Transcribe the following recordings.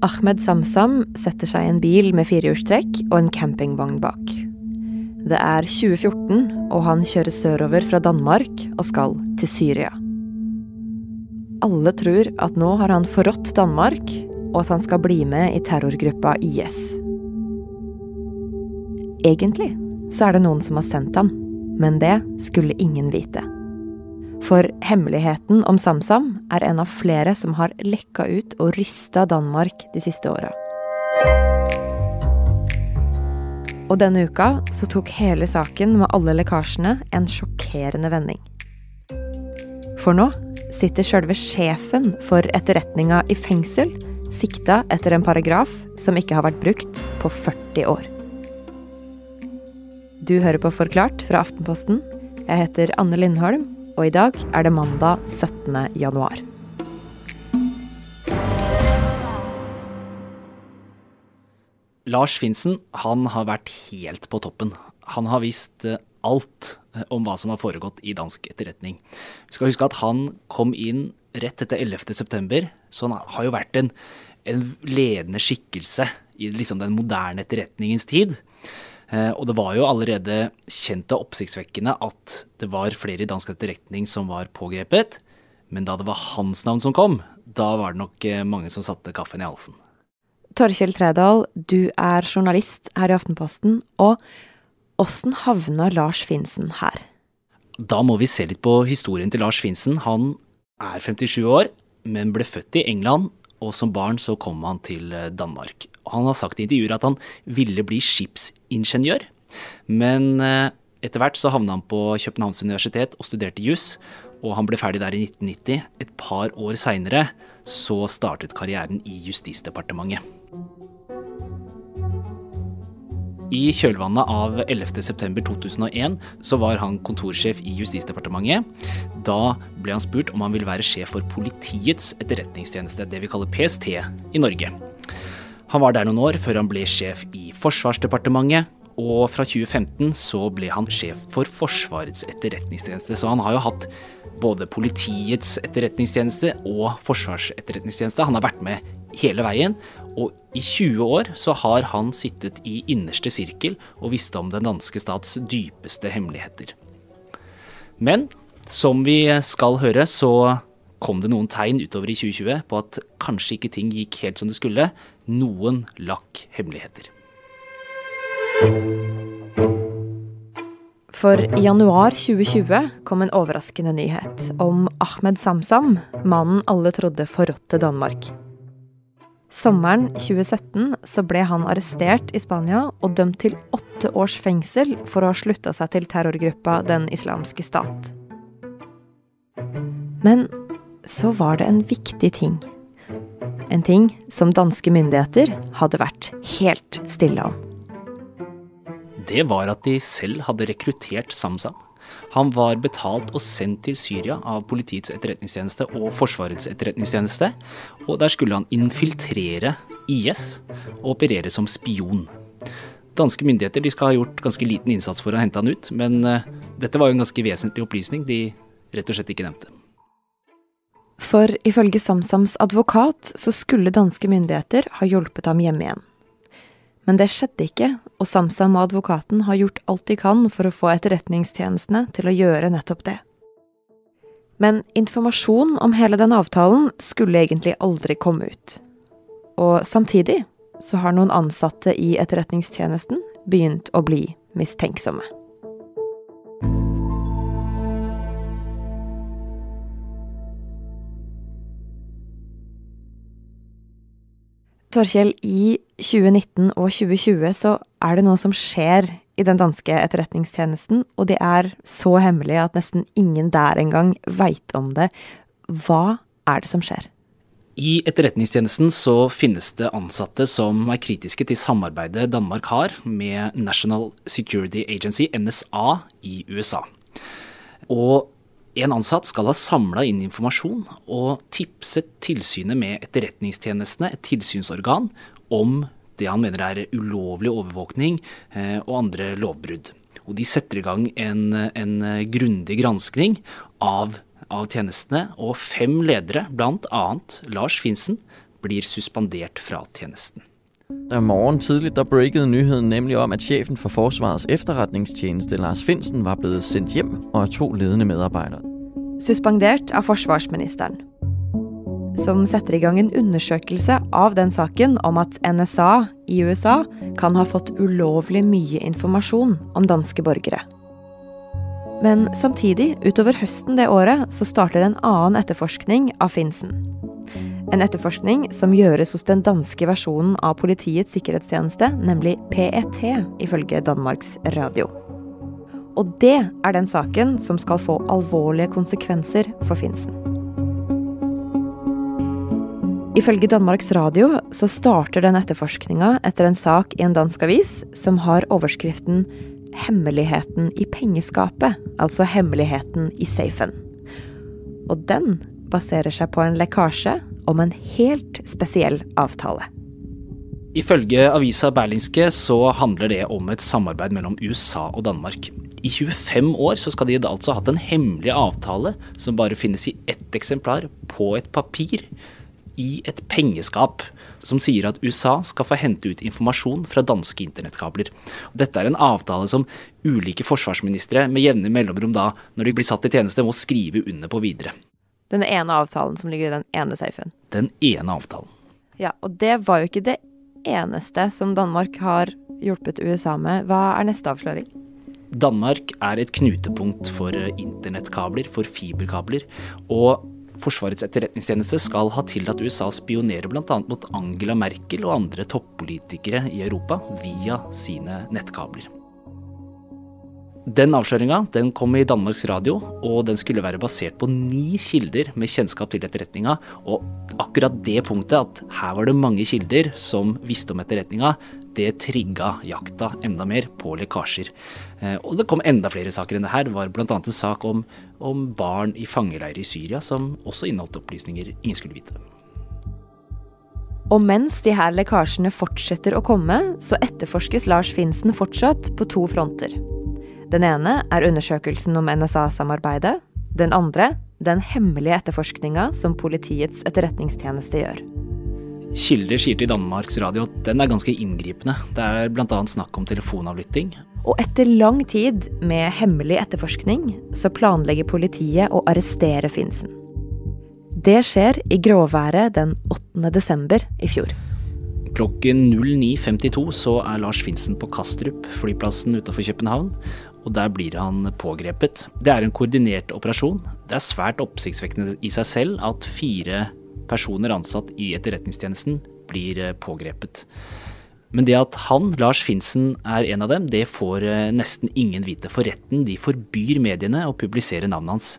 Ahmed Samsam setter seg i en bil med firehjulstrekk og en campingvogn bak. Det er 2014, og han kjører sørover fra Danmark og skal til Syria. Alle tror at nå har han forrådt Danmark, og at han skal bli med i terrorgruppa IS. Egentlig så er det noen som har sendt ham, men det skulle ingen vite. For hemmeligheten om SamSam er en av flere som har lekka ut og rysta Danmark de siste åra. Og denne uka så tok hele saken med alle lekkasjene en sjokkerende vending. For nå sitter sjølve sjefen for etterretninga i fengsel, sikta etter en paragraf som ikke har vært brukt på 40 år. Du hører på Forklart fra Aftenposten. Jeg heter Anne Lindholm, og i dag er det mandag 17. januar. Lars Finsen han har vært helt på toppen. Han har visst eh, alt eh, om hva som har foregått i dansk etterretning. Vi skal huske at han kom inn rett etter 11.9, så han har jo vært en, en ledende skikkelse i liksom den moderne etterretningens tid. Eh, og det var jo allerede kjent og oppsiktsvekkende at det var flere i dansk etterretning som var pågrepet. Men da det var hans navn som kom, da var det nok mange som satte kaffen i halsen. Torkjell Tredal, du er journalist her i Aftenposten. Og åssen havna Lars Finsen her? Da må vi se litt på historien til Lars Finsen. Han er 57 år, men ble født i England, og som barn så kom han til eh, Danmark. Han har sagt i intervjuer at han ville bli skipsingeniør, men eh, etter hvert så havna han på Københavns universitet og studerte juss, og han ble ferdig der i 1990. Et par år seinere så startet karrieren i Justisdepartementet. I kjølvannet av 11.9.2001 så var han kontorsjef i Justisdepartementet. Da ble han spurt om han ville være sjef for Politiets etterretningstjeneste, det vi kaller PST, i Norge. Han var der noen år før han ble sjef i Forsvarsdepartementet, og fra 2015 så ble han sjef for Forsvarets etterretningstjeneste. Så han har jo hatt både Politiets etterretningstjeneste og Forsvarsetterretningstjeneste. Han har vært med hele veien, og i 20 år så har han sittet i innerste sirkel og visste om den danske stats dypeste hemmeligheter. Men som vi skal høre, så kom det noen tegn utover i 2020 på at kanskje ikke ting gikk helt som det skulle. Noen lakk hemmeligheter. For i januar 2020 kom en overraskende nyhet om Ahmed Samsam, mannen alle trodde forrådte Danmark. Sommeren 2017 så ble han arrestert i Spania og dømt til åtte års fengsel for å ha slutta seg til terrorgruppa Den islamske stat. Men så var det en viktig ting. En ting som danske myndigheter hadde vært helt stille om det var at de selv hadde rekruttert Samsam. Han var betalt og sendt til Syria av Politiets etterretningstjeneste og Forsvarets etterretningstjeneste, og der skulle han infiltrere IS og operere som spion. Danske myndigheter skal ha gjort ganske liten innsats for å hente han ut, men uh, dette var jo en ganske vesentlig opplysning de rett og slett ikke nevnte. For ifølge Samsams advokat så skulle danske myndigheter ha hjulpet ham hjem igjen. Men det skjedde ikke, og Samsam og advokaten har gjort alt de kan for å få etterretningstjenestene til å gjøre nettopp det. Men informasjon om hele den avtalen skulle egentlig aldri komme ut. Og samtidig så har noen ansatte i etterretningstjenesten begynt å bli mistenksomme. Torkjell, i 2019 og 2020 så er det noe som skjer i den danske etterretningstjenesten, og det er så hemmelig at nesten ingen der engang veit om det. Hva er det som skjer? I etterretningstjenesten så finnes det ansatte som er kritiske til samarbeidet Danmark har med National Security Agency, NSA, i USA. Og en ansatt skal ha samla inn informasjon og tipset tilsynet med etterretningstjenestene, et tilsynsorgan, om det han mener er ulovlig overvåkning eh, og andre lovbrudd. Og de setter i gang en, en grundig granskning av, av, tjenestene, og fem ledere, bl.a. Lars Finsen, blir suspendert fra tjenesten. Da morgen tidlig der breakede nyheden nemlig om, at sjefen for Forsvarets efterretningstjeneste, Lars Finsen, var blevet sendt hjem og to ledende medarbeidere. Suspendert av forsvarsministeren. Som setter i gang en undersøkelse av den saken om at NSA i USA kan ha fått ulovlig mye informasjon om danske borgere. Men samtidig, utover høsten det året, så starter en annen etterforskning av Finsen. En etterforskning som gjøres hos den danske versjonen av Politiets sikkerhetstjeneste, nemlig PET, ifølge Danmarks Radio. Og det er den saken som skal få alvorlige konsekvenser for Finsen. Ifølge Danmarks Radio så starter den etterforskninga etter en sak i en dansk avis som har overskriften 'Hemmeligheten i pengeskapet', altså hemmeligheten i safen. Og den baserer seg på en lekkasje om en helt spesiell avtale. Ifølge avisa Berlingske så handler det om et samarbeid mellom USA og Danmark. I 25 år så skal de altså ha hatt en hemmelig avtale som bare finnes i ett eksemplar på et papir i et pengeskap som sier at USA skal få hente ut informasjon fra danske internettkabler. Dette er en avtale som ulike forsvarsministre med jevne mellomrom da, når de blir satt i tjeneste, må skrive under på videre. Den ene avtalen som ligger i den ene safen. Den ene avtalen. Ja, og det var jo ikke det eneste som Danmark har hjulpet USA med. Hva er neste avsløring? Danmark er et knutepunkt for internettkabler, for fiberkabler. Og Forsvarets etterretningstjeneste skal ha tillatt USA å spionere bl.a. mot Angela Merkel og andre toppolitikere i Europa via sine nettkabler. Den avsløringa den kom i Danmarks Radio, og den skulle være basert på ni kilder med kjennskap til etterretninga. Og akkurat det punktet, at her var det mange kilder som visste om etterretninga, det trigga jakta enda mer på lekkasjer. Eh, og det kom enda flere saker enn det her. Det var bl.a. en sak om, om barn i fangeleirer i Syria som også inneholdt opplysninger ingen skulle vite. Og mens de her lekkasjene fortsetter å komme, så etterforskes Lars Finsen fortsatt på to fronter. Den ene er undersøkelsen om NSA-samarbeidet. Den andre den hemmelige etterforskninga som Politiets etterretningstjeneste gjør. Kilder sier til Danmarks Radio at den er ganske inngripende. Det er bl.a. snakk om telefonavlytting. Og etter lang tid med hemmelig etterforskning, så planlegger politiet å arrestere Finsen. Det skjer i gråværet den 8. desember i fjor. Klokken 09.52 så er Lars Finsen på Kastrup, flyplassen utenfor København, og der blir han pågrepet. Det er en koordinert operasjon. Det er svært oppsiktsvekkende i seg selv at fire personer ansatt i Etterretningstjenesten blir eh, pågrepet. Men det at han, Lars Finsen, er en av dem, det får eh, nesten ingen vite. For retten de forbyr mediene å publisere navnet hans.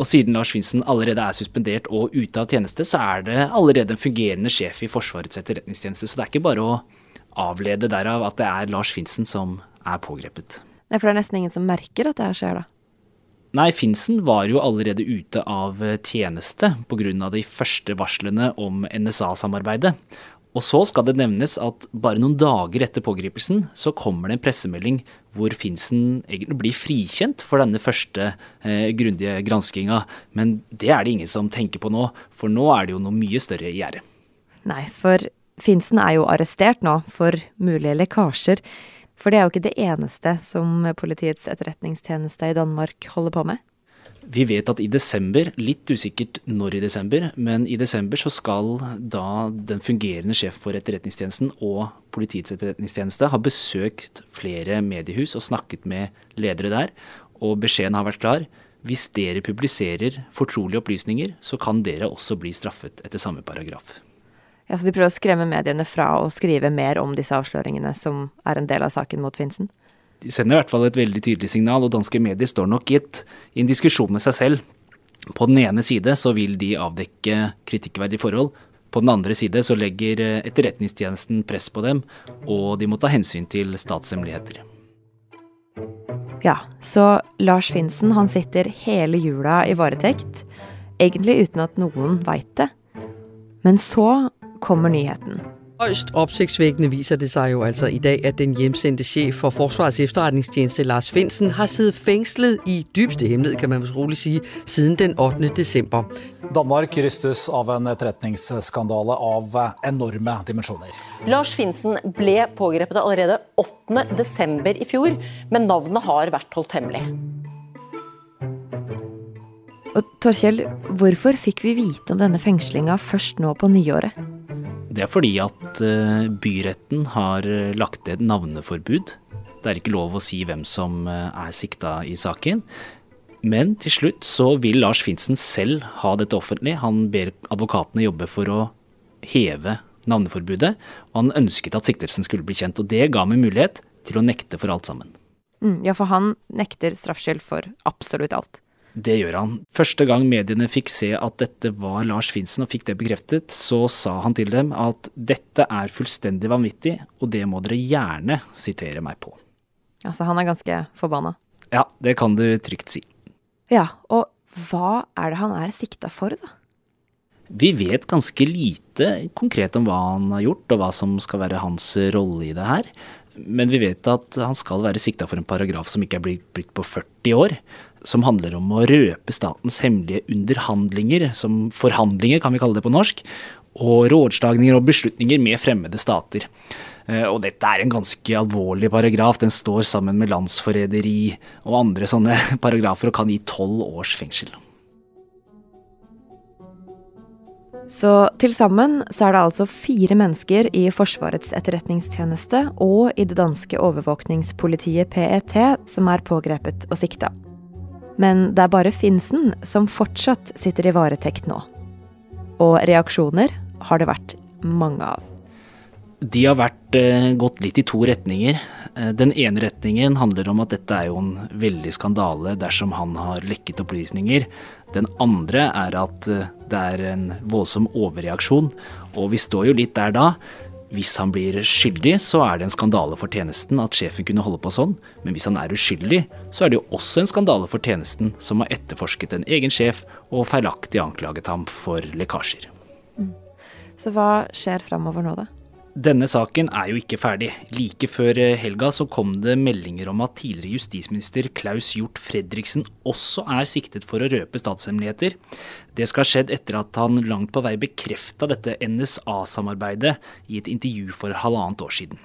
Og siden Lars Finsen allerede er suspendert og ute av tjeneste, så er det allerede en fungerende sjef i Forsvarets etterretningstjeneste. Så det er ikke bare å avlede derav at det er Lars Finsen som er pågrepet. Nei, For det er nesten ingen som merker at det her skjer, da? Nei, Finsen var jo allerede ute av tjeneste pga. de første varslene om NSA-samarbeidet. Og så skal det nevnes at bare noen dager etter pågripelsen så kommer det en pressemelding hvor Finsen egentlig blir frikjent for denne første eh, grundige granskinga. Men det er det ingen som tenker på nå, for nå er det jo noe mye større i gjære. Nei, for Finsen er jo arrestert nå for mulige lekkasjer. For det er jo ikke det eneste som Politiets etterretningstjeneste i Danmark holder på med. Vi vet at i desember, litt usikkert når i desember, men i desember så skal da den fungerende sjef for Etterretningstjenesten og Politiets etterretningstjeneste ha besøkt flere mediehus og snakket med ledere der, og beskjeden har vært klar. Hvis dere publiserer fortrolige opplysninger, så kan dere også bli straffet etter samme paragraf. Ja, Så de prøver å skremme mediene fra å skrive mer om disse avsløringene, som er en del av saken mot Finsen? De sender i hvert fall et veldig tydelig signal, og danske medier står nok i, et, i en diskusjon med seg selv. På den ene side så vil de avdekke kritikkverdige forhold. På den andre side så legger eh, Etterretningstjenesten press på dem, og de må ta hensyn til statshemmeligheter. Ja, så Lars Finsen han sitter hele jula i varetekt, egentlig uten at noen veit det. Men så kommer nyheten. Højst opsigtsvækkende viser det sig jo altså i dag, at den hjemsendte chef for Forsvarets efterretningstjeneste Lars Finsen har siddet fængslet i dybste hemmelighed, kan man vist roligt sige, siden den 8. december. Danmark rystes av en etterretningsskandale av enorme dimensjoner. Lars Finsen ble pågrepet allerede 8.12. i fjor, men navnet har vært holdt hemmelig. Og Torkjell, hvorfor fikk vi vite om denne fengslinga først nå på nyåret? Det er fordi at eh, byretten har eh, lagt et navneforbud. Det er ikke lov å si hvem som eh, er sikta i saken. Men til slutt så vil Lars Finsen selv ha dette offentlig. Han ber advokatene jobbe for å heve navneforbudet. Og han ønsket at siktelsen skulle bli kjent, og det ga meg mulighet til å nekte for alt sammen. Mm, ja, for han nekter straffskyld for absolutt alt. Det gjør han. Første gang mediene fikk se at dette var Lars Finsen og fikk det bekreftet, så sa han til dem at dette er fullstendig vanvittig, og det må dere gjerne sitere meg på. Altså, han er ganske forbanna. Ja, det kan du trygt si. Ja, og hva er det han er sikta for, da? Vi vet ganske lite konkret om hva han har gjort, og hva som skal være hans rolle i det her. Men vi vet at han skal være sikta for en paragraf som ikke er blitt på 40 år som handler om å røpe statens hemmelige underhandlinger, som forhandlinger kan vi kalle det på norsk, og rådslagninger og beslutninger med fremmede stater. Eh, og dette er en ganske alvorlig paragraf. Den står sammen med landsforræderi og andre sånne paragrafer og kan gi tolv års fengsel. Så til sammen så er det altså fire mennesker i Forsvarets etterretningstjeneste og i det danske overvåkningspolitiet PET som er pågrepet og sikta. Men det er bare Finsen som fortsatt sitter i varetekt nå. Og reaksjoner har det vært mange av. De har vært eh, gått litt i to retninger. Eh, den ene retningen handler om at dette er jo en veldig skandale dersom han har lekket opplysninger. Den andre er at eh, det er en voldsom overreaksjon, og vi står jo litt der da. Hvis han blir skyldig, så er det en skandale for tjenesten at sjefen kunne holde på sånn, men hvis han er uskyldig, så er det jo også en skandale for tjenesten som har etterforsket en egen sjef og feilaktig anklaget ham for lekkasjer. Mm. Så hva skjer framover nå, da? Denne saken er jo ikke ferdig. Like før eh, helga så kom det meldinger om at tidligere justisminister Klaus Hjort Fredriksen også er siktet for å røpe statshemmeligheter. Det skal ha skjedd etter at han langt på vei bekrefta dette NSA-samarbeidet i et intervju for halvannet år siden.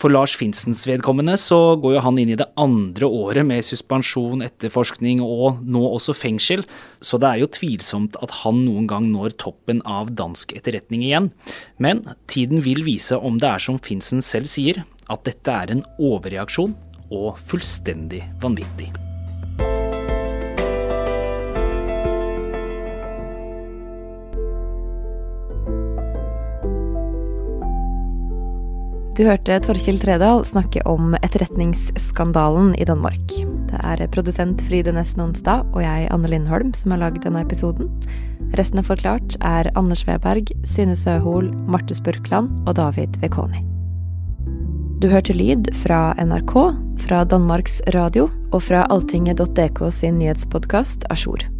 For Lars Finsens vedkommende så går jo han inn i det andre året med suspensjon, etterforskning og nå også fengsel, så det er jo tvilsomt at han noen gang når toppen av dansk etterretning igjen. Men tiden vil vise om det er som Finsen selv sier, at dette er en overreaksjon og fullstendig vanvittig. Du hørte Torkjell Tredal snakke om etterretningsskandalen i Danmark. Det er produsent Fride Nesten Onsdag og jeg, Anne Lindholm, som har lagd denne episoden. Resten av Forklart er Anders Weberg, Syne Søhol, Marte Spurkland og David Vekoni. Du hørte lyd fra NRK, fra Danmarks Radio og fra alltinget.dk sin nyhetspodkast Ajour.